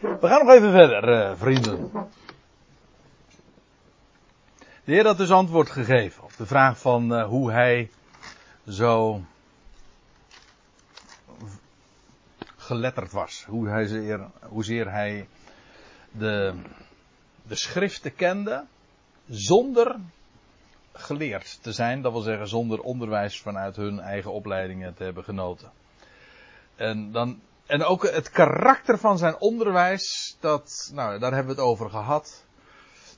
We gaan nog even verder, eh, vrienden. De Heer had dus antwoord gegeven op de vraag van uh, hoe hij zo geletterd was. Hoe hij zeer, hoezeer hij de, de schriften kende zonder geleerd te zijn. Dat wil zeggen zonder onderwijs vanuit hun eigen opleidingen te hebben genoten. En, dan, en ook het karakter van zijn onderwijs, dat, nou, daar hebben we het over gehad.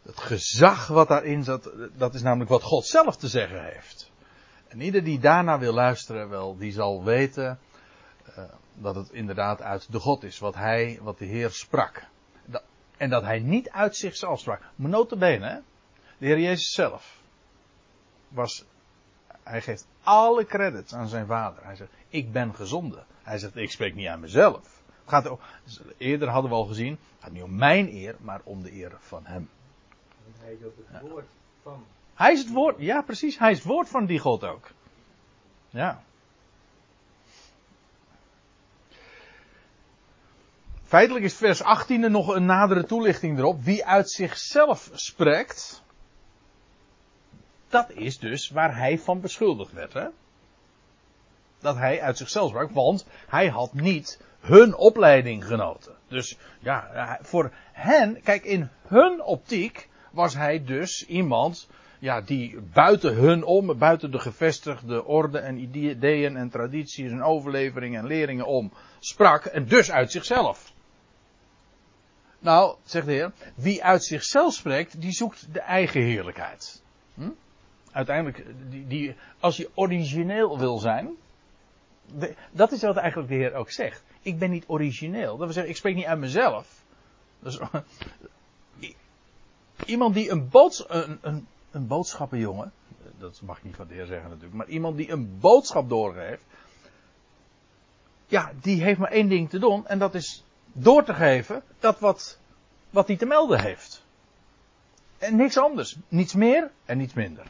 Het gezag wat daarin zat, dat is namelijk wat God zelf te zeggen heeft. En ieder die daarna wil luisteren, wel, die zal weten uh, dat het inderdaad uit de God is, wat hij, wat de Heer sprak. En dat hij niet uit zichzelf sprak. Maar notabene, hè, de Heer Jezus zelf was, hij geeft alle credits aan zijn vader. Hij zegt, ik ben gezonden. Hij zegt, ik spreek niet aan mezelf. Het gaat, eerder hadden we al gezien, het gaat niet om mijn eer, maar om de eer van hem. Hij is ook het woord van. Hij is het woord, ja precies, hij is het woord van die God ook. Ja. Feitelijk is vers 18 nog een nadere toelichting erop. Wie uit zichzelf spreekt, dat is dus waar hij van beschuldigd werd. Hè? Dat hij uit zichzelf sprak, want hij had niet hun opleiding genoten. Dus ja, voor hen, kijk, in hun optiek was hij dus iemand ja, die buiten hun om, buiten de gevestigde orde en ideeën en tradities en overleveringen en leringen om sprak en dus uit zichzelf. Nou, zegt de Heer, wie uit zichzelf spreekt, die zoekt de eigen heerlijkheid. Hm? Uiteindelijk, die, die, als je origineel wil zijn, dat is wat eigenlijk de Heer ook zegt. Ik ben niet origineel. Dat wil zeggen, ik spreek niet uit mezelf. Dus, iemand die een, boods, een, een, een boodschappenjongen, dat mag ik niet van de Heer zeggen natuurlijk, maar iemand die een boodschap doorgeeft, ja, die heeft maar één ding te doen en dat is door te geven dat wat, wat hij te melden heeft. En niks anders. Niets meer en niets minder.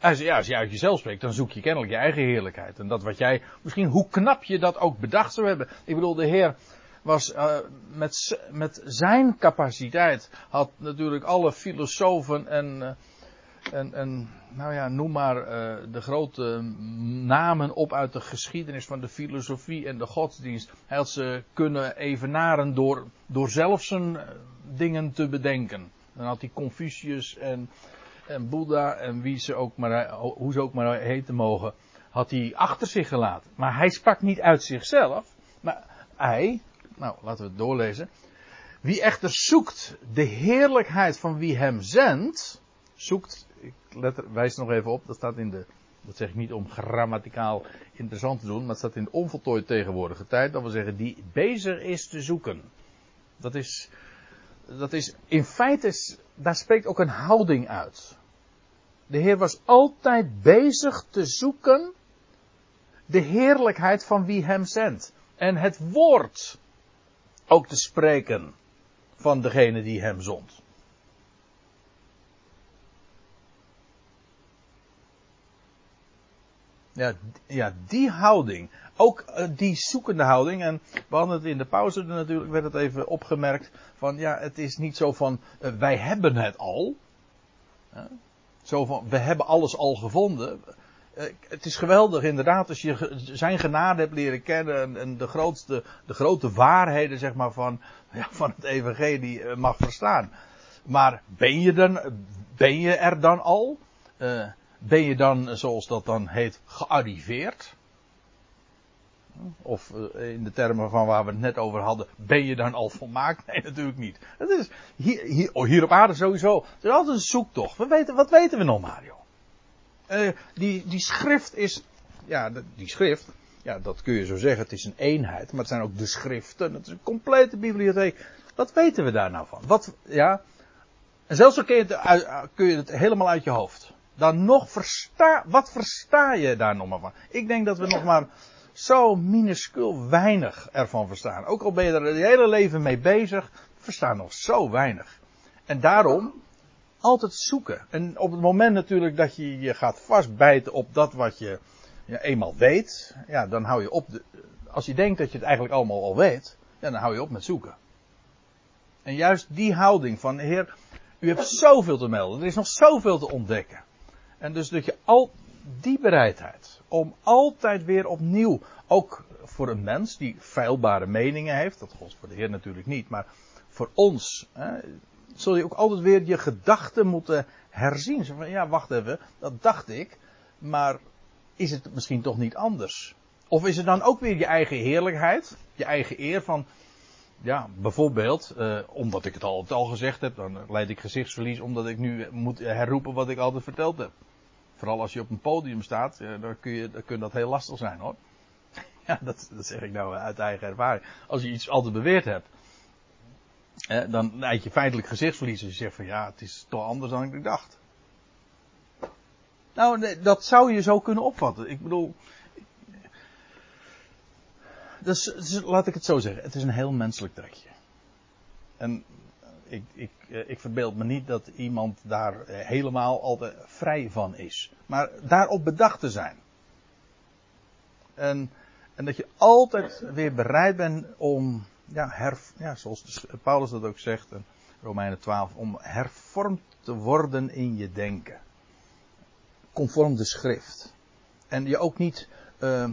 Als, ja, als je uit jezelf spreekt, dan zoek je kennelijk je eigen heerlijkheid. En dat wat jij, misschien hoe knap je dat ook bedacht zou hebben. Ik bedoel, de Heer was uh, met, met zijn capaciteit, had natuurlijk alle filosofen en, uh, en, en nou ja, noem maar uh, de grote namen op uit de geschiedenis van de filosofie en de godsdienst. Hij had ze kunnen evenaren door, door zelf zijn dingen te bedenken. Dan had hij Confucius en en Boeddha en wie ze ook maar, hoe ze ook maar heten mogen, had hij achter zich gelaten. Maar hij sprak niet uit zichzelf, maar hij, nou laten we het doorlezen. Wie echter zoekt de heerlijkheid van wie hem zendt, zoekt, ik let er, wijs nog even op, dat staat in de, dat zeg ik niet om grammaticaal interessant te doen, maar het staat in de onvoltooid tegenwoordige tijd, dat wil zeggen die bezig is te zoeken. Dat is, dat is in feite, daar spreekt ook een houding uit. De Heer was altijd bezig te zoeken de heerlijkheid van wie hem zendt. En het woord ook te spreken van degene die hem zond. Ja, ja die houding. Ook uh, die zoekende houding. En we hadden het in de pauze natuurlijk, werd het even opgemerkt. Van ja, het is niet zo van uh, wij hebben het al. Zo van, we hebben alles al gevonden. Uh, het is geweldig inderdaad als je zijn genade hebt leren kennen en, de, grootste, de grote waarheden zeg maar, van, ja, van het evangelie uh, mag verstaan. Maar ben je, dan, ben je er dan al? Uh, ben je dan, zoals dat dan heet, gearriveerd? Of in de termen van waar we het net over hadden, ben je dan al volmaakt? Nee, natuurlijk niet. Het is hier, hier, hier op aarde sowieso. Het is altijd een zoektocht. We weten, wat weten we nog maar, joh? Uh, die, die schrift is, ja, die schrift, ja, dat kun je zo zeggen, het is een eenheid, maar het zijn ook de schriften, het is een complete bibliotheek. Wat weten we daar nou van? Wat, ja, en zelfs zo kun je, het, kun je het helemaal uit je hoofd. Dan nog versta, wat versta je daar nog maar van? Ik denk dat we nog maar zo minuscuul weinig ervan verstaan. Ook al ben je er het hele leven mee bezig, verstaan nog zo weinig. En daarom altijd zoeken. En op het moment natuurlijk dat je je gaat vastbijten op dat wat je eenmaal weet, ja, dan hou je op. De, als je denkt dat je het eigenlijk allemaal al weet, ja, dan hou je op met zoeken. En juist die houding van, Heer, u hebt zoveel te melden, er is nog zoveel te ontdekken. En dus dat je al die bereidheid om altijd weer opnieuw, ook voor een mens die feilbare meningen heeft, dat gold voor de Heer natuurlijk niet, maar voor ons, hè, zul je ook altijd weer je gedachten moeten herzien. Zo van, ja, wacht even, dat dacht ik, maar is het misschien toch niet anders? Of is het dan ook weer je eigen heerlijkheid, je eigen eer van, ja, bijvoorbeeld, eh, omdat ik het al, al gezegd heb, dan leid ik gezichtsverlies omdat ik nu moet herroepen wat ik altijd verteld heb. Vooral als je op een podium staat, eh, dan, kun je, dan kun dat heel lastig zijn hoor. Ja, dat, zeg ik nou uit eigen ervaring. Als je iets altijd beweerd hebt, eh, dan leid je feitelijk gezichtsverlies als je zegt van ja, het is toch anders dan ik dacht. Nou, dat zou je zo kunnen opvatten. Ik bedoel, dus, laat ik het zo zeggen. Het is een heel menselijk trekje. En ik, ik, eh, ik verbeeld me niet dat iemand daar eh, helemaal altijd vrij van is. Maar daarop bedacht te zijn. En, en dat je altijd weer bereid bent om, ja, ja zoals Paulus dat ook zegt, in Romeinen 12, om hervormd te worden in je denken. Conform de schrift. En je ook niet, uh,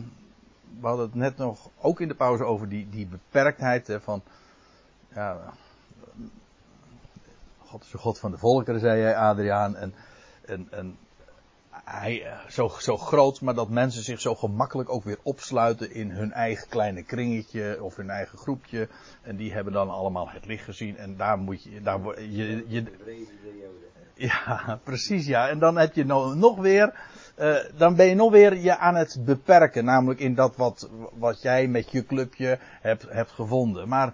we hadden het net nog, ook in de pauze over die, die beperktheid van, ja, God is de God van de volkeren, zei jij Adriaan, en, en, en hij, eh, zo, zo groot, maar dat mensen zich zo gemakkelijk ook weer opsluiten in hun eigen kleine kringetje of hun eigen groepje. En die hebben dan allemaal het licht gezien en daar moet je, daar je, je, ja, precies ja. En dan heb je nog weer uh, dan ben je nog weer je aan het beperken. Namelijk in dat wat, wat jij met je clubje hebt, hebt gevonden. Maar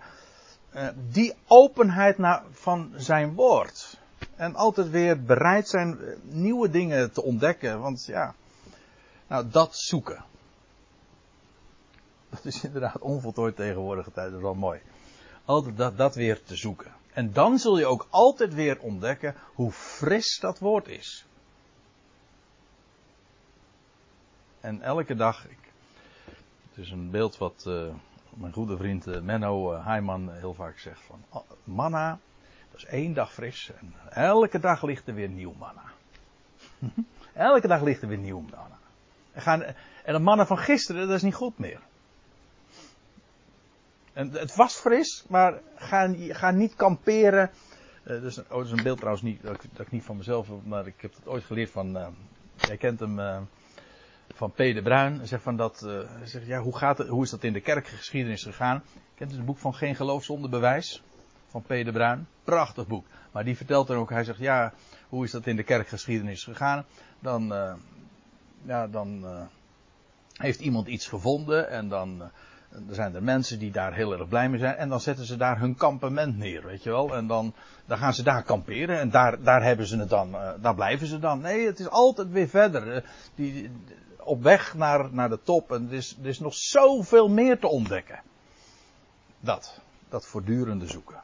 die openheid naar, van zijn woord. En altijd weer bereid zijn eh, nieuwe dingen te ontdekken. Want ja, nou dat zoeken. Dat is inderdaad onvoltooid tegenwoordige tijd. Dat is wel mooi. Altijd dat, dat weer te zoeken. En dan zul je ook altijd weer ontdekken hoe fris dat woord is. En elke dag, het is een beeld wat uh, mijn goede vriend uh, Menno uh, Heiman heel vaak zegt van oh, manna, dat is één dag fris en elke dag ligt er weer nieuw manna. elke dag ligt er weer nieuw manna. En, gaan, en de mannen van gisteren, dat is niet goed meer. En het was fris, maar ga, niet kamperen. Uh, dat is een beeld trouwens niet, dat ik, niet van mezelf, maar ik heb het ooit geleerd van, jij kent hem, van P. Bruin. Zegt van dat, uh, zegt, ja, hoe, gaat het, hoe is dat in de kerkgeschiedenis gegaan? Kent u het boek van Geen geloof zonder bewijs? Van P. Bruin. Prachtig boek. Maar die vertelt dan ook, hij zegt, ja, hoe is dat in de kerkgeschiedenis gegaan? Dan, uh, ja, dan uh, heeft iemand iets gevonden en dan er zijn er mensen die daar heel erg blij mee zijn. En dan zetten ze daar hun kampement neer, weet je wel. En dan, dan gaan ze daar kamperen. En daar, daar hebben ze het dan, daar blijven ze dan. Nee, het is altijd weer verder. Die, op weg naar, naar de top. En er is, er is nog zoveel meer te ontdekken. Dat. Dat voortdurende zoeken.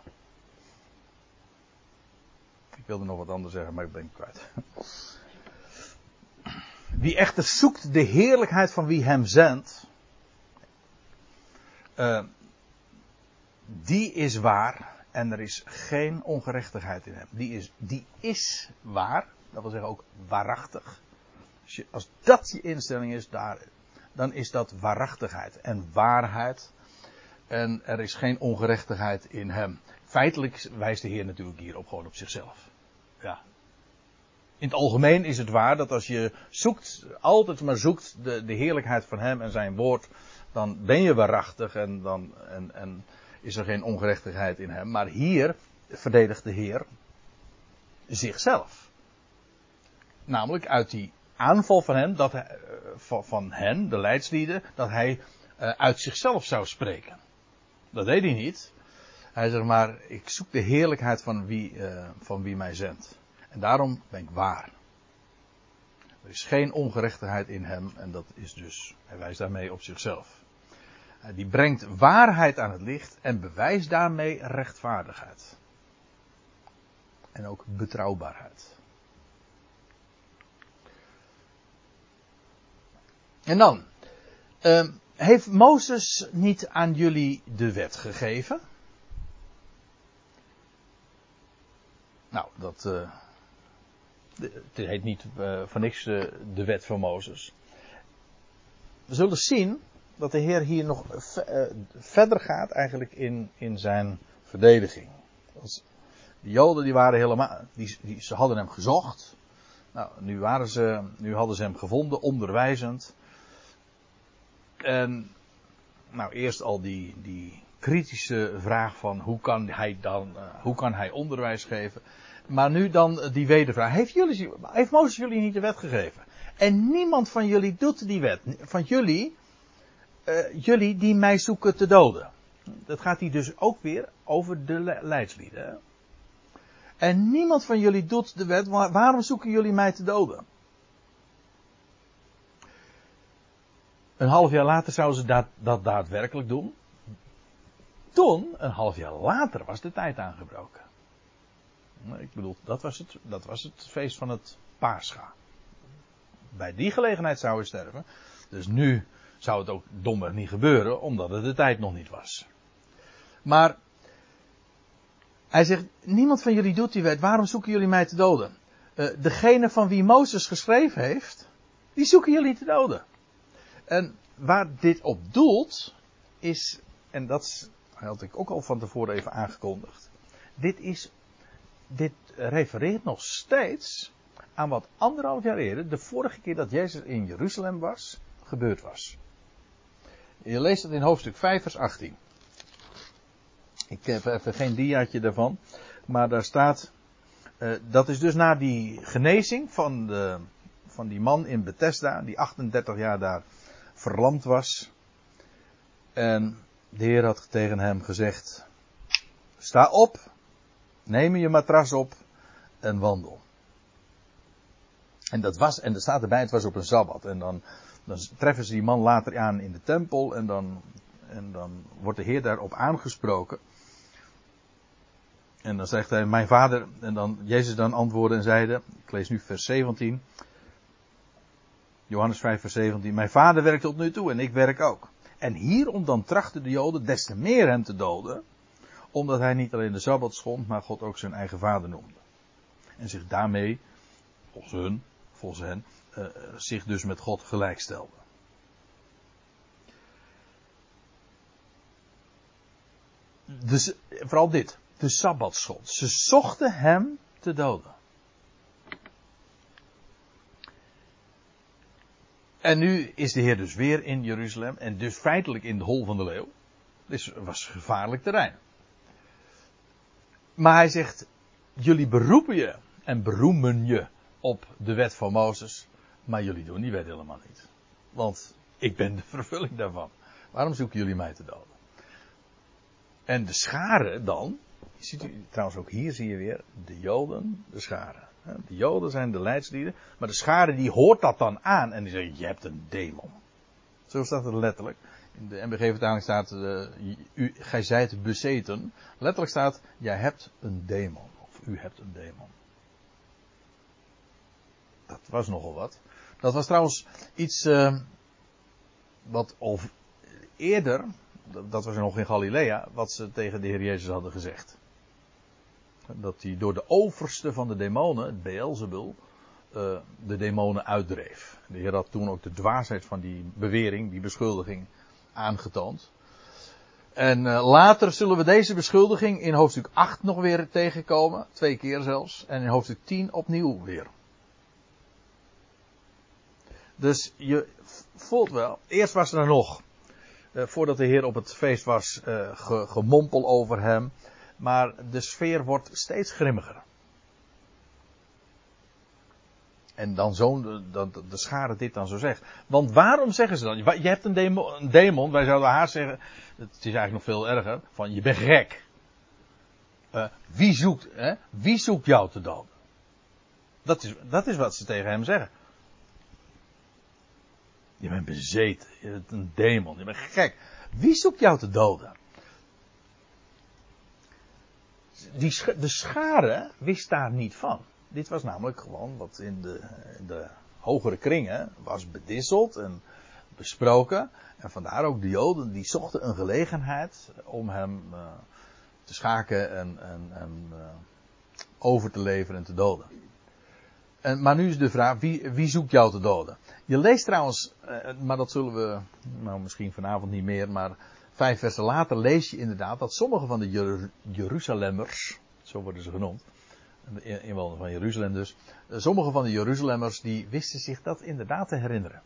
Ik wilde nog wat anders zeggen, maar ik ben kwijt. Wie echter zoekt de heerlijkheid van wie hem zendt. Uh, die is waar en er is geen ongerechtigheid in hem. Die is, die is waar, dat wil zeggen ook waarachtig. Als, dat je instelling is, daar, dan is dat waarachtigheid en waarheid. En er is geen ongerechtigheid in hem. Feitelijk wijst de Heer natuurlijk hierop gewoon op zichzelf. Ja. In het algemeen is het waar dat als je zoekt, altijd maar zoekt de, de heerlijkheid van hem en zijn woord, dan ben je waarachtig en dan en, en is er geen ongerechtigheid in hem. Maar hier verdedigt de Heer zichzelf. Namelijk uit die aanval van hen, dat hij, van, hen, de leidslieden, dat hij uh, uit zichzelf zou spreken. Dat deed hij niet. Hij zegt maar, ik zoek de heerlijkheid van wie, uh, van wie mij zendt. En daarom ben ik waar. Er is geen ongerechtigheid in hem en dat is dus, hij wijst daarmee op zichzelf. Die brengt waarheid aan het licht en bewijst daarmee rechtvaardigheid. En ook betrouwbaarheid. En dan, uh, heeft Mozes niet aan jullie de wet gegeven? Nou, dat. Uh, het heet niet uh, voor niks uh, de wet van Mozes. We zullen zien dat de Heer hier nog verder gaat eigenlijk in, in zijn verdediging. De Joden die waren helemaal, die, die, ze hadden hem gezocht. Nou, nu waren ze, nu hadden ze hem gevonden, onderwijzend. En, nou, eerst al die, die kritische vraag van hoe kan hij dan, uh, hoe kan hij onderwijs geven. Maar nu dan die wedervraag. Heeft, jullie, heeft Mozes jullie niet de wet gegeven? En niemand van jullie doet die wet. Van jullie, uh, jullie die mij zoeken te doden. Dat gaat hier dus ook weer over de leidslieden. En niemand van jullie doet de wet, waarom zoeken jullie mij te doden? Een half jaar later zouden ze dat, dat daadwerkelijk doen. Toen, een half jaar later, was de tijd aangebroken. Ik bedoel, dat was het, dat was het feest van het Pascha. Bij die gelegenheid zou hij sterven. Dus nu zou het ook domweg niet gebeuren, omdat het de tijd nog niet was. Maar hij zegt, niemand van jullie doet die wet, waarom zoeken jullie mij te doden? Uh, degene van wie Mozes geschreven heeft, die zoeken jullie te doden. En waar dit op doelt, is, en dat had ik ook al van tevoren even aangekondigd. Dit is, dit refereert nog steeds aan wat anderhalf jaar eerder, de vorige keer dat Jezus in Jeruzalem was, gebeurd was. Je leest het in hoofdstuk 5 vers 18. Ik heb even geen diaatje daarvan. Maar daar staat. Uh, dat is dus na die genezing van, de, van die man in Bethesda, die 38 jaar daar verlamd was. En de Heer had tegen hem gezegd: Sta op, neem je matras op en wandel. En dat was, en er staat erbij, het was op een sabbat. En dan, dan treffen ze die man later aan in de tempel en dan, en dan wordt de Heer daarop aangesproken. En dan zegt hij, mijn vader, en dan Jezus dan antwoordde en zeide, ik lees nu vers 17, Johannes 5 vers 17, mijn vader werkt tot nu toe en ik werk ook. En hierom dan trachten de Joden des te meer hem te doden, omdat hij niet alleen de Sabbat schond, maar God ook zijn eigen vader noemde. En zich daarmee, volgens hun, volgens hen, uh, zich dus met God gelijkstelde. Dus vooral dit de Sabbatschot. Ze zochten hem te doden. En nu is de Heer dus weer in Jeruzalem en dus feitelijk in de hol van de leeuw. Dit was gevaarlijk terrein. Maar hij zegt, jullie beroepen je en beroemen je op de wet van Mozes, maar jullie doen die wet helemaal niet. Want ik ben de vervulling daarvan. Waarom zoeken jullie mij te doden? En de scharen dan, Ziet u, trouwens ook hier zie je weer de Joden, de scharen. De Joden zijn de leidslieden, maar de scharen die hoort dat dan aan en die zeggen, je hebt een demon. Zo staat het letterlijk. In de MBG-vertaling staat, uh, u, gij zijt bezeten. Letterlijk staat, jij hebt een demon. Of u hebt een demon. Dat was nogal wat. Dat was trouwens iets uh, wat al eerder, dat was nog in Galilea, wat ze tegen de Heer Jezus hadden gezegd. Dat hij door de overste van de demonen, het Beelzebul, uh, de demonen uitdreef. De Heer had toen ook de dwaasheid van die bewering, die beschuldiging, aangetoond. En uh, later zullen we deze beschuldiging in hoofdstuk 8 nog weer tegenkomen. Twee keer zelfs. En in hoofdstuk 10 opnieuw weer. Dus je voelt wel. Eerst was er nog. Uh, voordat de Heer op het feest was. Ge, gemompel over hem. Maar de sfeer wordt steeds grimmiger. En dan zo, dat de schade dit dan zo zegt. Want waarom zeggen ze dan? Je hebt een demon, wij zouden haar zeggen, het is eigenlijk nog veel erger, van je bent gek. Uh, wie, zoekt, hè? wie zoekt jou te doden? Dat is, dat is wat ze tegen hem zeggen. Je bent bezeten, je bent een demon, je bent gek. Wie zoekt jou te doden? Die, de schare wist daar niet van. Dit was namelijk gewoon wat in de, de hogere kringen was bedisseld en besproken. En vandaar ook de Joden, die zochten een gelegenheid om hem uh, te schaken en, en, en uh, over te leveren en te doden. En, maar nu is de vraag, wie, wie zoekt jou te doden? Je leest trouwens, eh, maar dat zullen we, nou misschien vanavond niet meer, maar vijf versen later lees je inderdaad dat sommige van de Jer Jeruzalemmers, zo worden ze genoemd, de inwoners van Jeruzalem dus, eh, sommige van de Jeruzalemmers die wisten zich dat inderdaad te herinneren.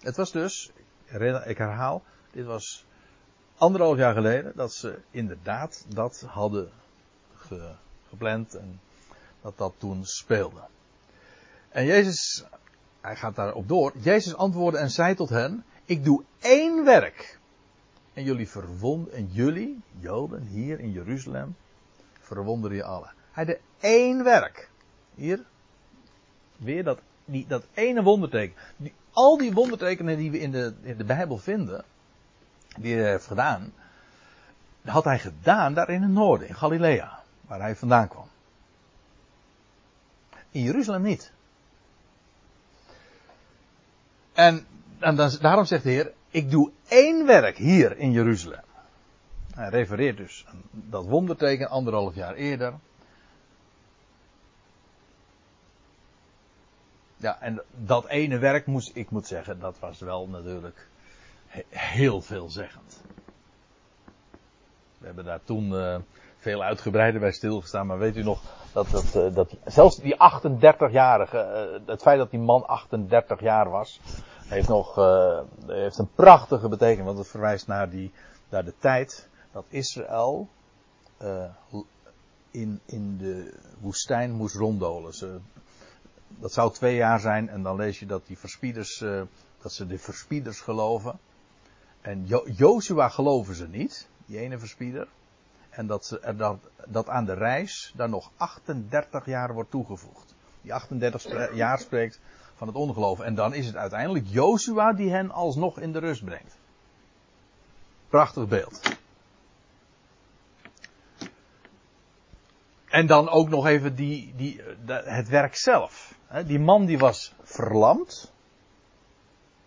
Het was dus, ik herhaal, dit was anderhalf jaar geleden dat ze inderdaad dat hadden gepland en dat dat toen speelde. En Jezus, hij gaat daarop door. Jezus antwoordde en zei tot hen: Ik doe één werk. En jullie verwonderen, en jullie, Joden, hier in Jeruzalem, verwonderen je allen. Hij deed één werk. Hier, weer dat, die, dat ene wonderteken. Al die wondertekenen die we in de, in de Bijbel vinden, die hij heeft gedaan, had hij gedaan daar in het noorden, in Galilea, waar hij vandaan kwam. In Jeruzalem niet. En, en dan, daarom zegt de Heer, ik doe één werk hier in Jeruzalem. Hij refereert dus dat wonderteken anderhalf jaar eerder. Ja, en dat ene werk moest, ik moet zeggen, dat was wel natuurlijk heel veelzeggend. We hebben daar toen uh, veel uitgebreider bij stilgestaan, maar weet u nog dat, dat, uh, dat zelfs die 38-jarige, uh, het feit dat die man 38 jaar was, heeft nog heeft een prachtige betekenis, want het verwijst naar, die, naar de tijd dat Israël in, in de woestijn moest ronddolen. Dat zou twee jaar zijn en dan lees je dat die verspieders, dat ze de verspieders geloven. En jo Joshua geloven ze niet, die ene verspieder. En dat, ze, dat, dat aan de reis daar nog 38 jaar wordt toegevoegd. Die 38 jaar spreekt van het ongeloof. En dan is het uiteindelijk Joshua die hen alsnog in de rust brengt. Prachtig beeld. En dan ook nog even die, die, het werk zelf. Die man die was verlamd.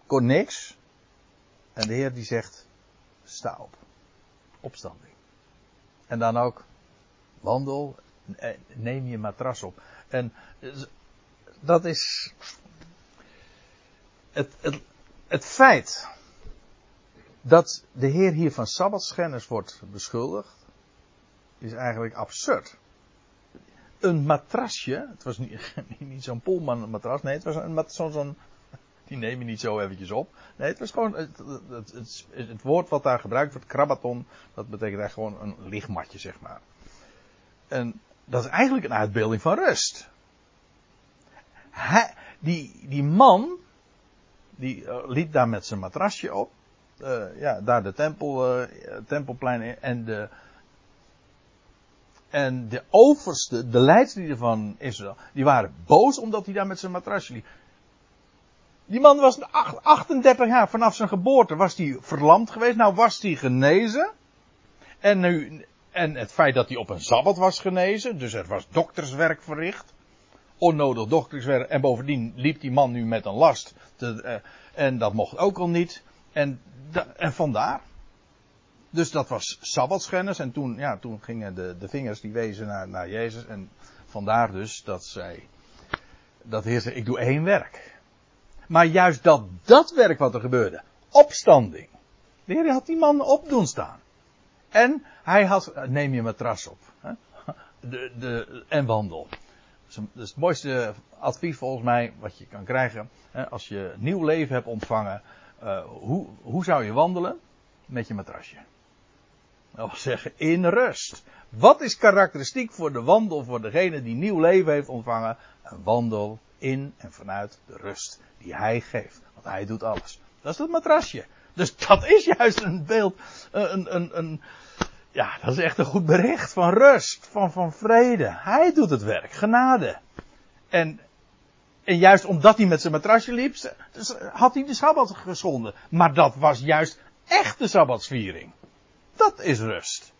Kon niks. En de Heer die zegt, sta op. Opstanding. En dan ook, wandel, neem je matras op. En dat is het, het, het feit dat de Heer hier van sabbatschennis wordt beschuldigd, is eigenlijk absurd. Een matrasje, het was niet, niet zo'n Pullman matras, nee, het was zo'n zo die neem je niet zo eventjes op. Nee, het was gewoon het, het, het, woord wat daar gebruikt wordt, krabaton, dat betekent echt gewoon een lichtmatje, zeg maar. En dat is eigenlijk een uitbeelding van rust. Hij, die, die man, die uh, liep daar met zijn matrasje op. Uh, ja, daar de tempel, uh, tempelplein en de, en de overste, de leidslieden van Israël, die waren boos omdat hij daar met zijn matrasje liep. Die man was 38 jaar, vanaf zijn geboorte was hij verlamd geweest. Nou was hij genezen. En, nu, en het feit dat hij op een sabbat was genezen, dus er was dokterswerk verricht. Onnodig dokterswerk. En bovendien liep die man nu met een last. Te, uh, en dat mocht ook al niet. En, da, en vandaar. Dus dat was sabbatschennis. En toen, ja, toen gingen de, de vingers die wezen naar, naar Jezus. En vandaar dus dat zij, dat Heer zei, ik doe één werk. Maar juist dat, dat werk wat er gebeurde, opstanding. De Heer had die man op doen staan. En hij had, neem je matras op. Hè? De, de, en wandel. Dat is het mooiste advies volgens mij wat je kan krijgen. Hè? Als je nieuw leven hebt ontvangen, uh, hoe, hoe zou je wandelen? Met je matrasje. Dat wil zeggen, in rust. Wat is karakteristiek voor de wandel voor degene die nieuw leven heeft ontvangen? Een wandel in en vanuit de rust die hij geeft. Want hij doet alles. Dat is het matrasje. Dus dat is juist een beeld, een, een, een, ja, dat is echt een goed bericht van rust, van, van vrede. Hij doet het werk, genade. En, en juist omdat hij met zijn matrasje liep, dus had hij de Sabbat geschonden. Maar dat was juist echt de Sabbatsviering. Dat is rust.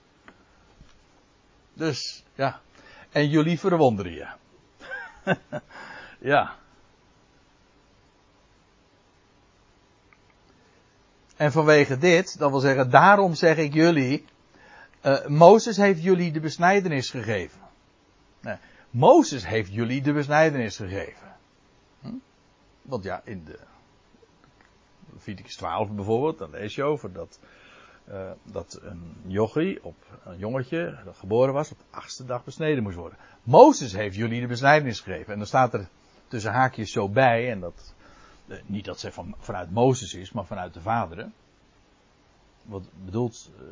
Dus, ja. En jullie verwonderen je. ja. En vanwege dit, dat wil zeggen, daarom zeg ik jullie, Uh, Mozes heeft jullie de besnijdenis gegeven. Mozes heeft jullie de besnijdenis gegeven. Hm? Want ja, in de Leviticus 12 bijvoorbeeld, dan lees je over dat, uh, dat een jochie, op een jongetje, dat geboren was, op de achtste dag besneden moest worden. Mozes heeft jullie de besnijdenis gegeven. En dan staat er tussen haakjes zo bij, en dat, niet dat ze van, vanuit Mozes is, maar vanuit de vaderen. Wat bedoelt uh,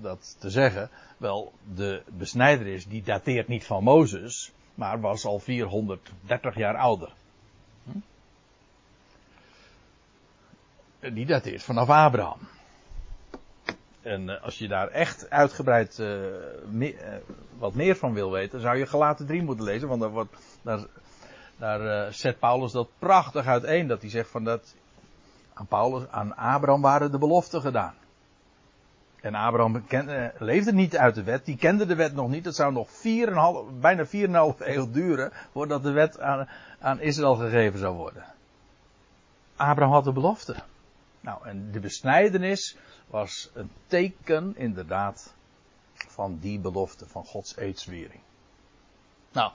dat te zeggen? Wel, de besnijdenis die dateert niet van Mozes, maar was al 430 jaar ouder. Hm? Die dateert vanaf Abraham. En uh, als je daar echt uitgebreid wat meer van wil weten, zou je gelaten 3 moeten lezen. Want daar, wordt, daar, daar zet Paulus dat prachtig uiteen. Dat hij zegt van dat aan, Paulus, aan Abraham waren de beloften gedaan. En Abraham ken, leefde niet uit de wet, die kende de wet nog niet. Het zou nog 4,5, bijna 4,5 eeuw duren voordat de wet aan, aan Israël gegeven zou worden. Abraham had de belofte. Nou, en de besnijdenis was een teken inderdaad van die belofte, van Gods eedswering. Nou,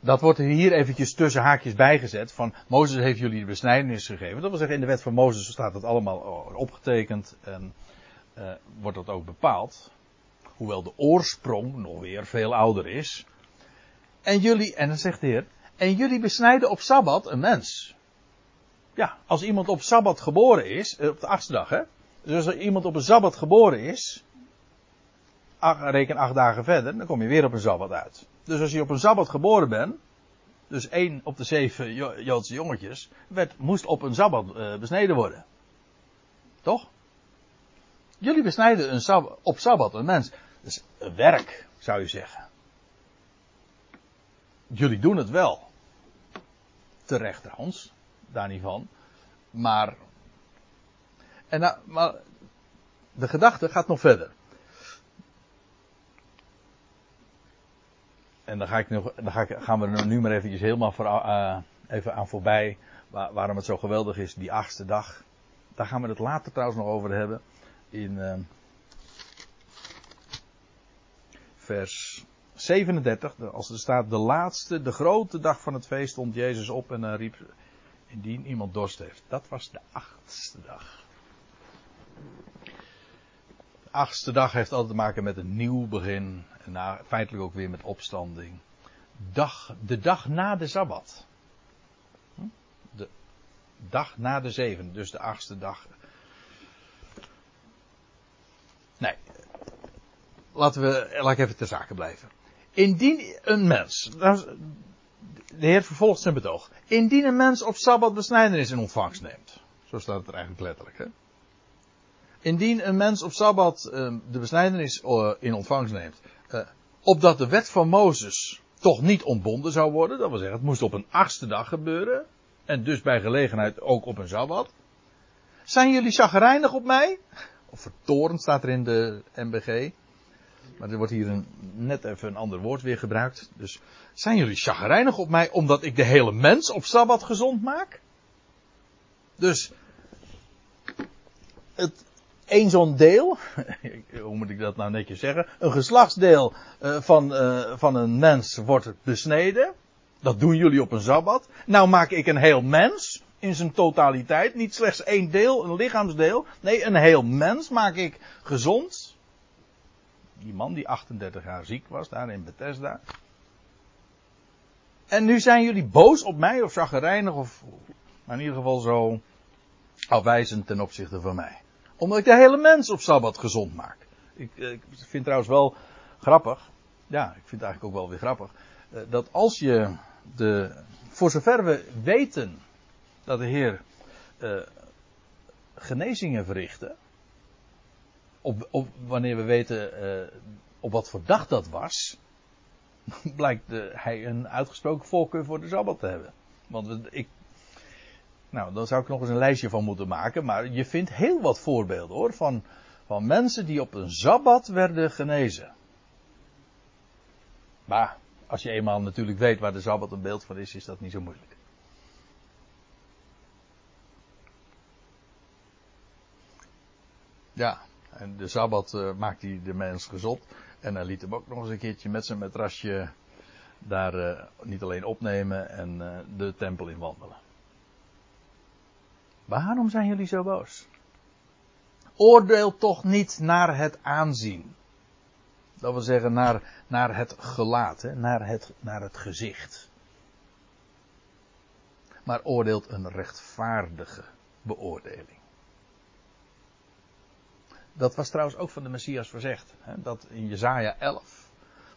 dat wordt hier eventjes tussen haakjes bijgezet van Mozes heeft jullie de besnijdenis gegeven. Dat wil zeggen, in de wet van Mozes staat dat allemaal opgetekend en uh, wordt dat ook bepaald. Hoewel de oorsprong nog weer veel ouder is. En jullie, en dan zegt de Heer, en jullie besnijden op Sabbat een mens. Ja, als iemand op Sabbat geboren is, op de achtste dag hè. Dus als iemand op een Sabbat geboren is, reken acht dagen verder, dan kom je weer op een Sabbat uit. Dus als je op een Sabbat geboren bent, dus één op de zeven Joodse jongetjes, werd, moest op een Sabbat uh, besneden worden. Toch? Jullie besnijden een op Sabbat een mens. Dus een werk, zou je zeggen. Jullie doen het wel. Terecht trouwens, daar niet van. Maar, en nou, maar de gedachte gaat nog verder. En dan, ga ik nog, ga ik, gaan we er nu maar eventjes helemaal voor, uh, even aan voorbij. Waar, waarom het zo geweldig is, die achtste dag. Daar gaan we het later trouwens nog over hebben. In uh, vers 37, als er staat, de laatste, de grote dag van het feest stond Jezus op en riep, indien iemand dorst heeft. Dat was de achtste dag. De achtste dag heeft altijd te maken met een nieuw begin. Na, feitelijk ook weer met opstanding. Dag, de dag na de Sabbat. Hm? De dag na de zevende, dus de achtste dag. Nee. Laten we, laat ik even ter zake blijven. Indien een mens, de Heer vervolgt zijn betoog. Indien een mens op Sabbat besnijdenis in ontvangst neemt. Zo staat het er eigenlijk letterlijk. Hè? Indien een mens op Sabbat uh, de besnijdenis uh, in ontvangst neemt. Uh, opdat de wet van Mozes toch niet ontbonden zou worden. Dat wil zeggen, het moest op een achtste dag gebeuren. En dus bij gelegenheid ook op een Sabbat. Zijn jullie chagrijnig op mij? Of vertorend staat er in de MBG. Maar er wordt hier net even een ander woord weer gebruikt. Dus zijn jullie chagrijnig op mij omdat ik de hele mens op Sabbat gezond maak? Dus het, een zo'n deel, hoe moet ik dat nou netjes zeggen? Een geslachtsdeel uh, van, uh, van een mens wordt besneden. Dat doen jullie op een Sabbat. Nou maak ik een heel mens in zijn totaliteit. Niet slechts één deel, een lichaamsdeel. Nee, een heel mens maak ik gezond. Die man die 38 jaar ziek was daar in Bethesda. En nu zijn jullie boos op mij of zaggerijnig of maar in ieder geval zo afwijzend ten opzichte van mij. Omdat ik de hele mens op Sabbat gezond maak. Ik, ik vind trouwens wel grappig. Ja, ik vind het eigenlijk ook wel weer grappig. Dat als je de, voor zover we weten dat de Heer uh, genezingen verrichtte. Op, op, wanneer we weten op wat voor dag dat was. blijkt hij een uitgesproken voorkeur voor de Sabbat te hebben. Want ik. Nou, dan zou ik nog eens een lijstje van moeten maken. Maar je vindt heel wat voorbeelden hoor. Van, van mensen die op een Sabbat werden genezen. Maar als je eenmaal natuurlijk weet waar de Sabbat een beeld van is, is dat niet zo moeilijk. Ja, En de Sabbat uh, maakt hij de mens gezond. En hij liet hem ook nog eens een keertje met zijn matrasje daar uh, niet alleen opnemen en uh, de tempel in wandelen. Waarom zijn jullie zo boos? Oordeel toch niet naar het aanzien. Dat wil zeggen naar, naar het gelaat? Naar, het, naar het gezicht. Maar oordeelt een rechtvaardige beoordeling. Dat was trouwens ook van de Messias verzegd. Hè? Dat in Jezaja 11,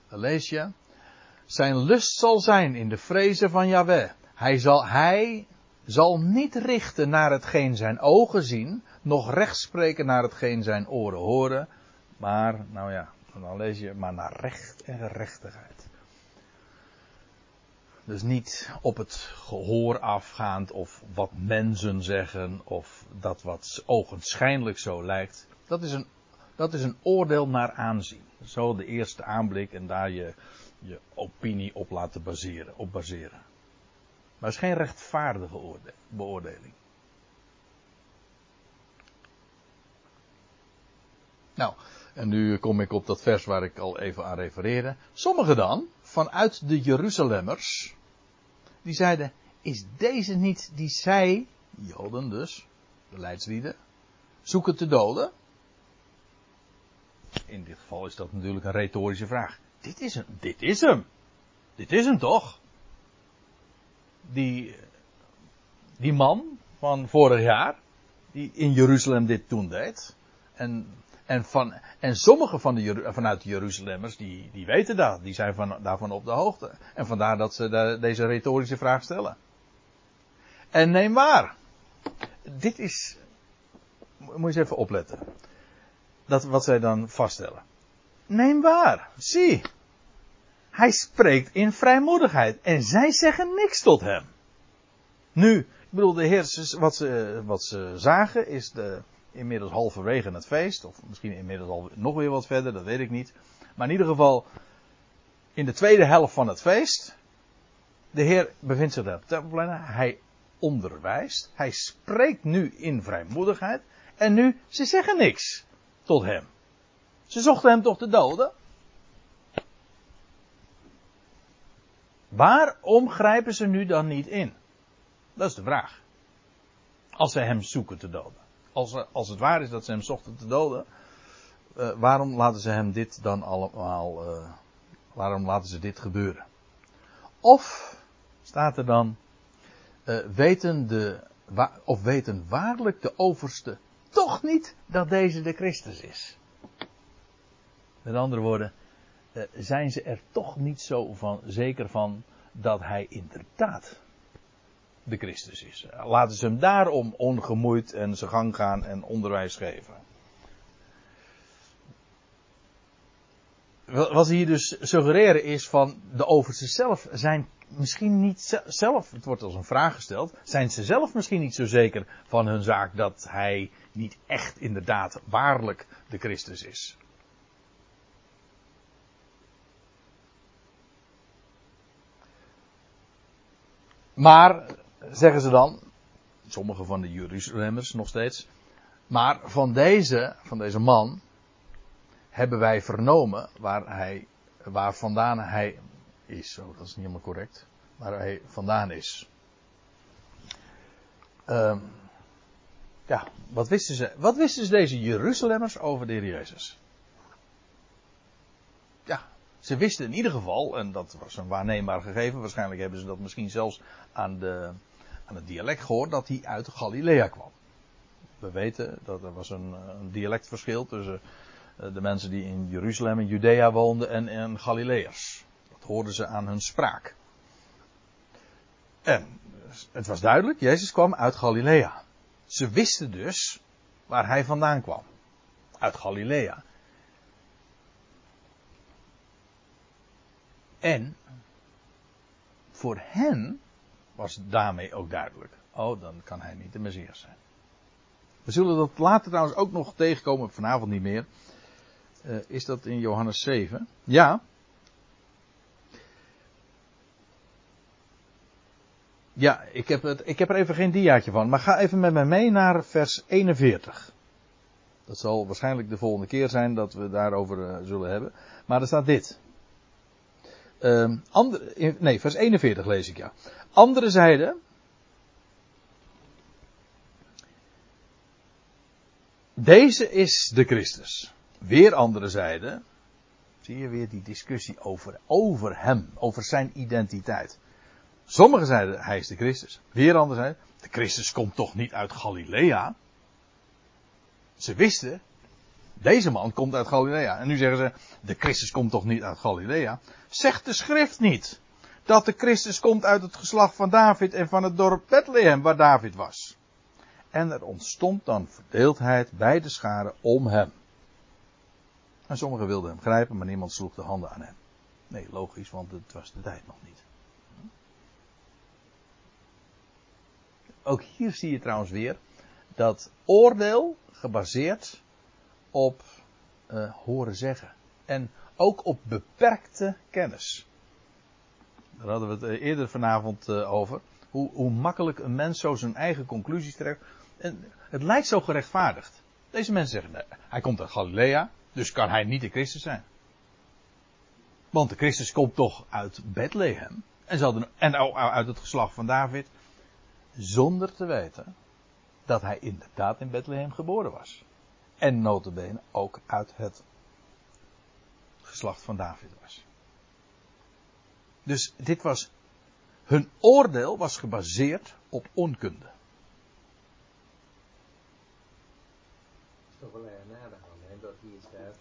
dan lees je. Zijn lust zal zijn in de vrezen van Yahweh. Hij zal, hij zal niet richten naar hetgeen zijn ogen zien, nog recht spreken naar hetgeen zijn oren horen, maar, nou ja, dan lees je, maar naar recht en gerechtigheid. Dus niet op het gehoor afgaand of wat mensen zeggen of dat wat ogenschijnlijk zo lijkt. Dat is een, dat is een oordeel naar aanzien. Zo de eerste aanblik en daar je, je opinie op laten baseren, op baseren. Maar het is geen rechtvaardige beoordeling. Nou, en nu kom ik op dat vers waar ik al even aan refereerde. Sommigen dan, vanuit de Jeruzalemmers, die zeiden, is deze niet die zij, Joden dus, de leidslieden, zoeken te doden? In dit geval is dat natuurlijk een retorische vraag. Dit is hem, dit is hem. Dit is hem toch? Die, die man van vorig jaar, die in Jeruzalem dit toen deed. En en, van, en sommige van de, vanuit de Jeruzalemmers, die, die weten dat. Die zijn van, daarvan op de hoogte. En vandaar dat ze de, deze retorische vraag stellen. En neem waar. Dit is, moet je eens even opletten. Dat wat zij dan vaststellen. Neem waar. Zie. Hij spreekt in vrijmoedigheid. En zij zeggen niks tot hem. Nu, ik bedoel, de heer, wat ze, wat ze zagen is de, inmiddels halverwege het feest. Of misschien inmiddels al nog weer wat verder, dat weet ik niet. Maar in ieder geval in de tweede helft van het feest. De Heer bevindt zich daar op tempelplein. Hij onderwijst. Hij spreekt nu in vrijmoedigheid. En nu, ze zeggen niks tot hem. Ze zochten hem toch te doden? Waarom grijpen ze nu dan niet in? Dat is de vraag. Als ze hem zoeken te doden als, als het waar is dat ze hem zochten te doden, uh, waarom laten ze hem dit dan allemaal, uh, waarom laten ze dit gebeuren? Of, staat er dan, uh, weten de, of weten waarlijk de overste toch niet dat deze de Christus is? Met andere woorden, zijn ze er toch niet zo van, zeker van dat hij inderdaad de Christus is. Laten ze hem daarom ongemoeid en zijn gang gaan en onderwijs geven. Wat ze hier dus suggereren is van de oversten zelf zijn misschien niet zelf, het wordt als een vraag gesteld, zijn ze zelf misschien niet zo zeker van hun zaak dat hij niet echt inderdaad waarlijk de Christus is. Maar zeggen ze dan, sommige van de Jeruzalemmers nog steeds, maar van deze, van deze man, hebben wij vernomen waar hij, waar vandaan hij is. Oh, dat is niet helemaal correct. Waar hij vandaan is. Um, ja, wat wisten ze? Wat wisten ze deze Jeruzalemmers over de Heer Jezus? Ze wisten in ieder geval, en dat was een waarneembaar gegeven, waarschijnlijk hebben ze dat misschien zelfs aan, de, aan het dialect gehoord, dat hij uit Galilea kwam. We weten dat er was een, een dialectverschil tussen eh, de mensen die in Jeruzalem en Judea woonden en, en Galileërs. Dat hoorden ze aan hun spraak. En het was duidelijk, Jezus kwam uit Galilea. Ze wisten dus waar hij vandaan kwam. Uit Galilea. En voor hen was daarmee ook duidelijk. Oh, dan kan hij niet de Messias zijn. We zullen dat later trouwens ook nog tegenkomen, vanavond niet meer. Uh, is dat in Johannes 7? Ja. Ja, ik heb, het, ik heb er even geen diaatje van. Maar ga even met mij mee naar vers 41. Dat zal waarschijnlijk de volgende keer zijn dat we daarover uh, zullen hebben. Maar er staat dit. Uh, andere, nee, vers 41 lees ik ja. Andere zeiden. Deze is de Christus. Weer andere zeiden. Zie je weer die discussie over, over hem, over zijn identiteit. Sommigen zeiden hij is de Christus. Weer anderen zeiden de Christus komt toch niet uit Galilea. Ze wisten, deze man komt uit Galilea. En nu zeggen ze, de Christus komt toch niet uit Galilea. Zegt de schrift niet dat de Christus komt uit het geslacht van David en van het dorp Bethlehem waar David was. En er ontstond dan verdeeldheid bij de scharen om hem. En sommigen wilden hem grijpen, maar niemand sloeg de handen aan hem. Nee, logisch, want het was de tijd nog niet. Ook hier zie je trouwens weer dat oordeel gebaseerd op uh, horen zeggen. En ook op beperkte kennis. Daar hadden we het eh, eerder vanavond uh, over. Hoe, hoe, makkelijk een mens zo zijn eigen conclusies trekt. En het lijkt zo gerechtvaardigd. Deze mensen zeggen, nee, hij komt uit Galilea, dus kan hij niet de Christus zijn. Want de Christus komt toch uit Bethlehem. En, en uit het geslacht van David. Zonder te weten dat hij inderdaad in Bethlehem geboren was. En notabene ook uit het geslacht van David was. Dus dit was, hun oordeel was gebaseerd op onkunde. Het is toch wel erg nader aan, dat hier staat,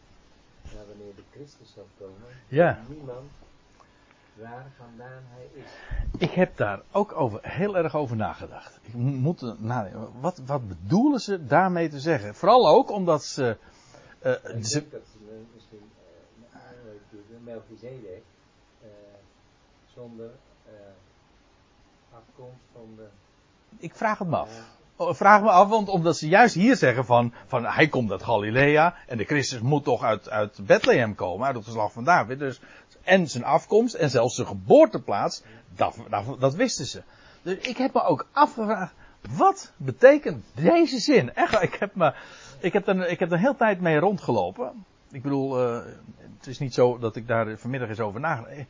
nou, wanneer de Christus zal komen, ja. niemand waar vandaan hij is. Ik heb daar ook over, heel erg over nagedacht. Ik moet nadenken. Wat, wat bedoelen ze daarmee te zeggen? Vooral ook omdat ze. Uh, ik ze denk dat ze misschien uh, Melchizedek uh, zonder uh, afkomst van de. Ik vraag het me af. Vraag me af, want omdat ze juist hier zeggen van, van hij komt uit Galilea en de Christus moet toch uit, uit Bethlehem komen, uit het geslacht van David. Dus en zijn afkomst en zelfs zijn geboorteplaats, dat, dat, wisten ze. Dus ik heb me ook afgevraagd, wat betekent deze zin? Echt, ik heb, me, ik heb, er, ik heb er hele tijd mee rondgelopen. Ik bedoel, uh, het is niet zo dat ik daar vanmiddag eens over nagedacht.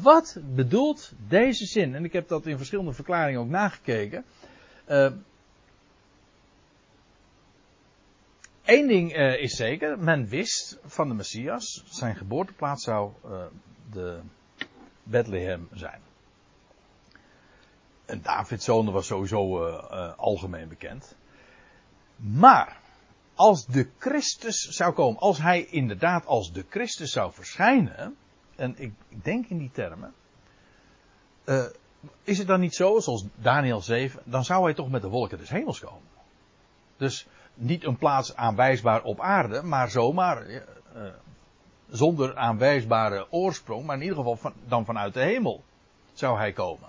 Wat bedoelt deze zin? En ik heb dat in verschillende verklaringen ook nagekeken. Uh, Eén ding uh, is zeker, men wist van de Messias, zijn geboorteplaats zou uh, de Bethlehem zijn. En Davids zoon was sowieso uh, algemeen bekend. Maar, als de Christus zou komen, als hij inderdaad als de Christus zou verschijnen, en ik, ik denk in die termen, is het dan niet zo, zoals Daniel 7, dan zou hij toch met de wolken des hemels komen. Dus niet een plaats aanwijsbaar op aarde, maar zomaar uh, zonder aanwijsbare oorsprong, maar in ieder geval dan vanuit de hemel zou hij komen.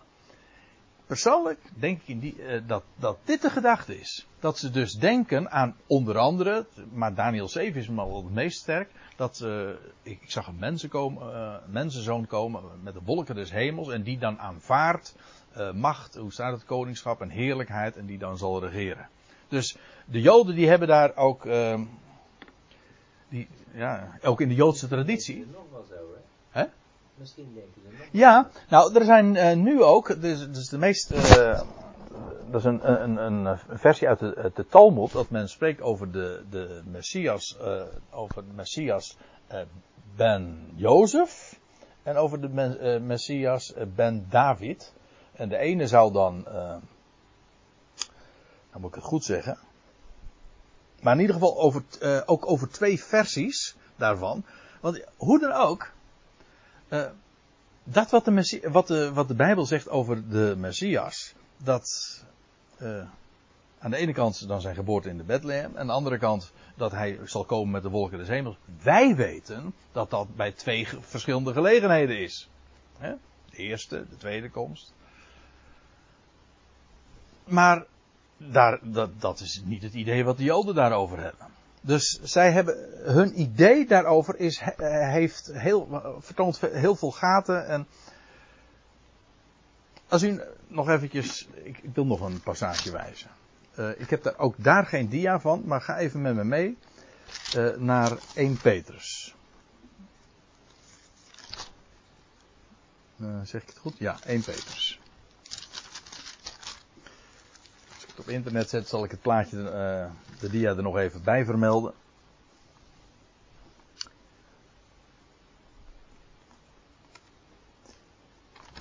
Persoonlijk denk ik die, uh, dat, dat dit de gedachte is. Dat ze dus denken aan onder andere, maar Daniel 7 is me al het meest sterk, dat uh, ik, ik, zag een mensen komen, mensenzoon komen met de wolken des hemels en die dan aanvaardt macht, hoe staat het, koningschap en heerlijkheid en die dan zal regeren. Dus de Joden die hebben daar ook, uh, die, ja, ook in de Joodse traditie. Nog wel zo, hè? Hè? Misschien denken ze nog. Ja, nou, er zijn uh, nu ook, dus, dus de meest, uh, dat is een, een, een, versie uit de, de Talmud, dat men spreekt over de, de Messias, uh, over de Messias ben Jozef en over de Messias ben David. En de ene zou dan dan moet ik het goed zeggen. Maar in ieder geval over, uh, ook over twee versies daarvan. Want hoe dan ook. Uh, dat wat de, wat, de, wat de Bijbel zegt over de Messias. Dat uh, aan de ene kant dan zijn geboorte in de Bethlehem. Aan de andere kant dat hij zal komen met de wolken des hemels. Wij weten dat dat bij twee verschillende gelegenheden is. Hè? De eerste, de tweede komst. Maar daar, dat, dat is niet het idee wat de Joden daarover hebben. Dus zij hebben, hun idee daarover is, heeft heel, vertoont heel veel gaten en als u nog eventjes, ik, ik wil nog een passage wijzen. Uh, ik heb daar ook daar geen dia van, maar ga even met me mee. uh, naar 1 Petrus. Uh, zeg ik het goed? Ja, 1 Petrus. Als ik het op internet zet, zal ik het plaatje, uh, de dia er nog even bij vermelden.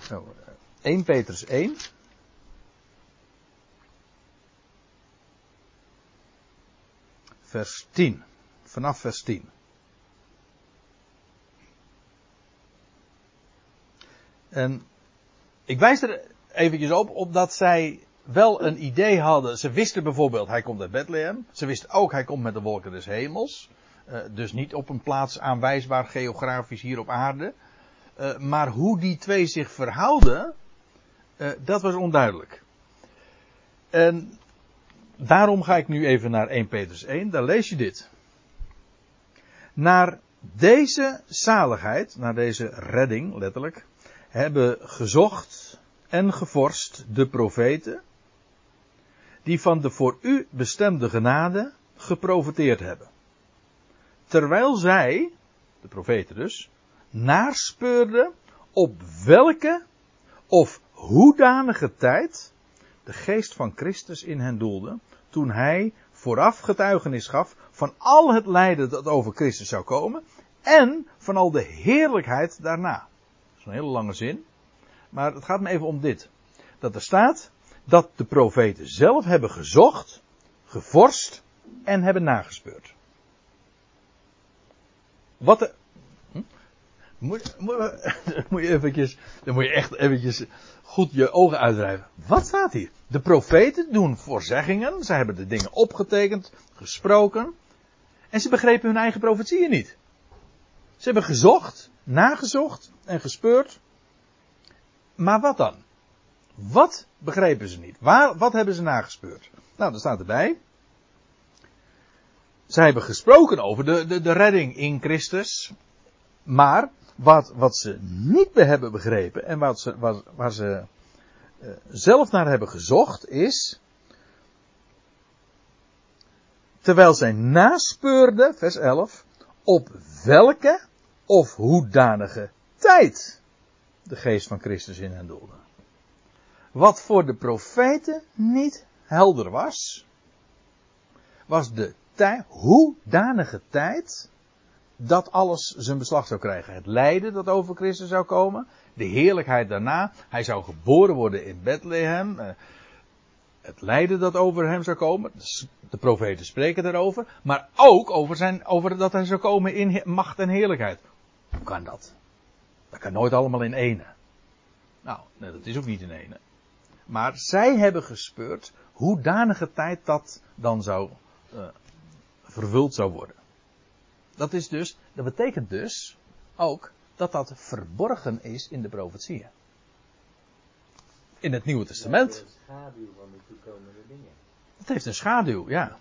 Zo, 1 Petrus 1. Vers 10. Vanaf vers 10. En ik wijs er eventjes op, op dat zij wel een idee hadden. Ze wisten bijvoorbeeld, hij komt uit Bethlehem. Ze wisten ook, hij komt met de wolken des hemels. Uh, dus niet op een plaats aanwijsbaar geografisch hier op aarde. Uh, maar hoe die twee zich verhouden, uh, dat was onduidelijk. En daarom ga ik nu even naar 1 Petrus 1. Daar lees je dit. Naar deze zaligheid, naar deze redding, letterlijk, hebben gezocht en gevorst de profeten, die van de voor u bestemde genade geprofiteerd hebben. Terwijl zij, de profeten dus, naspeurden op welke of hoedanige tijd de geest van Christus in hen doelde, toen hij vooraf getuigenis gaf van al het lijden dat over Christus zou komen en van al de heerlijkheid daarna. Dat is een hele lange zin, maar het gaat me even om dit. Dat er staat dat de profeten zelf hebben gezocht, gevorst en hebben nagespeurd. Wat de, hm? moet, moet, moet je eventjes, dan moet je echt eventjes goed je ogen uitdrijven. Wat staat hier? De profeten doen voorzeggingen. Ze hebben de dingen opgetekend, gesproken. En ze begrepen hun eigen profetieën niet. Ze hebben gezocht, nagezocht en gespeurd. Maar wat dan? Wat begrepen ze niet? Waar, wat hebben ze nagespeurd? Nou, dat staat erbij. Zij hebben gesproken over de, de, de redding in Christus. Maar wat, wat ze niet hebben begrepen en wat ze, wat, waar ze uh, zelf naar hebben gezocht is. Terwijl zij naspeurden, vers 11, op welke of hoedanige tijd de geest van Christus in hen doelde. Wat voor de profeten niet helder was, was de tijd, hoedanige tijd dat alles zijn beslag zou krijgen. Het lijden dat over Christus zou komen. De heerlijkheid daarna. Hij zou geboren worden in Bethlehem. Eh, het lijden dat over hem zou komen. De profeten spreken daarover. Maar ook over, zijn, over dat hij zou komen in macht en heerlijkheid. Hoe kan dat? Dat kan nooit allemaal in ene. Nou, dat is ook niet in ene. Maar zij hebben gespeurd hoedanige tijd dat dan zou uh, vervuld zou worden. Dat is dus, dat betekent dus ook dat dat verborgen is in de profetieën. In het Nieuwe Testament. Het heeft een schaduw van de toekomende dingen. Het heeft een schaduw, ja.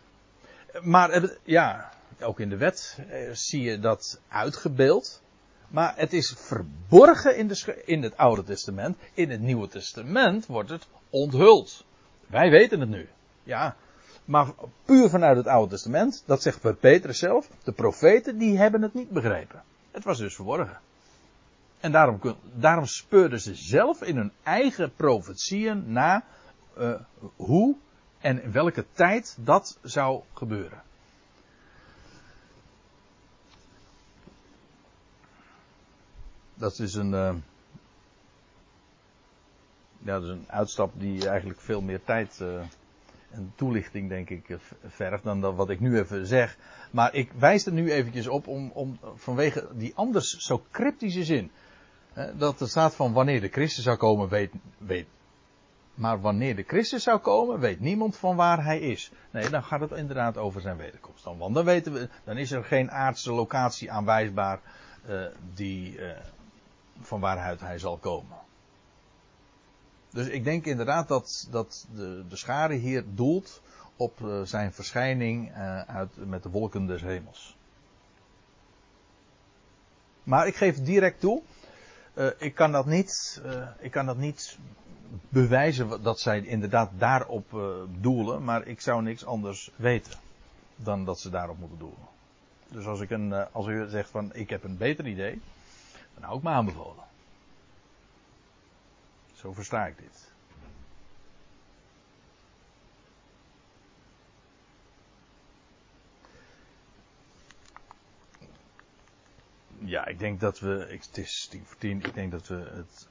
Maar ja, ook in de wet eh, zie je dat uitgebeeld. Maar het is verborgen in, de, in het Oude Testament. In het Nieuwe Testament wordt het onthuld. Wij weten het nu. Ja, maar puur vanuit het Oude Testament, dat zegt Petrus zelf, de profeten die hebben het niet begrepen. Het was dus verborgen. En daarom, daarom speurden ze zelf in hun eigen profetieën na uh, hoe en in welke tijd dat zou gebeuren. Dat is een, uh, ja, dat is een uitstap die eigenlijk veel meer tijd uh, een toelichting, denk ik, eh, vergt dan dat wat ik nu even zeg. Maar ik wijs er nu eventjes op om, om vanwege die anders zo cryptische zin. dat er staat van wanneer de Christus zou komen, weet, weet. Maar wanneer de Christus zou komen, weet niemand van waar hij is. Nee, dan gaat het inderdaad over zijn wederkomst. Dan, want dan weten we, dan is er geen aardse locatie aanwijsbaar die, van waaruit hij zal komen. Dus ik denk inderdaad dat, dat de, de schade hier doelt op uh, zijn verschijning uh, uit, met de wolken des hemels. Maar ik geef direct toe, uh, ik, kan dat niet, ik kan dat niet bewijzen dat zij inderdaad daarop doelen, maar ik zou niks anders weten dan dat ze daarop moeten doelen. Dus als, ik een, eh, als u zegt van ik heb een beter idee, hou ik me aanbevolen. Zo versta ik dit. Ja, ik denk dat we. Het is tien voor tien. Ik denk dat we het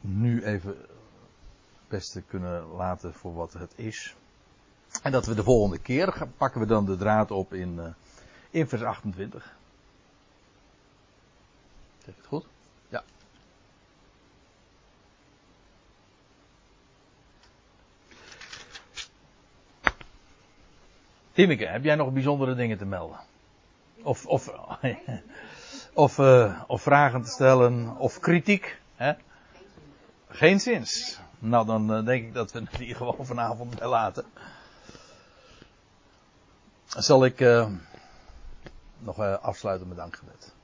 nu even het beste kunnen laten voor wat het is. En dat we de volgende keer pakken we dan de draad op in, eh, in vers 28. Zeg het goed? Ja. Timeke, heb jij nog bijzondere dingen te melden? Of, of, of, eh, of vragen te stellen, of kritiek? Hè? Geen zins. Nou, dan eh, denk ik dat we het hier gewoon vanavond bij laten. Zal ik eh, nog afsluiten met dankgebed.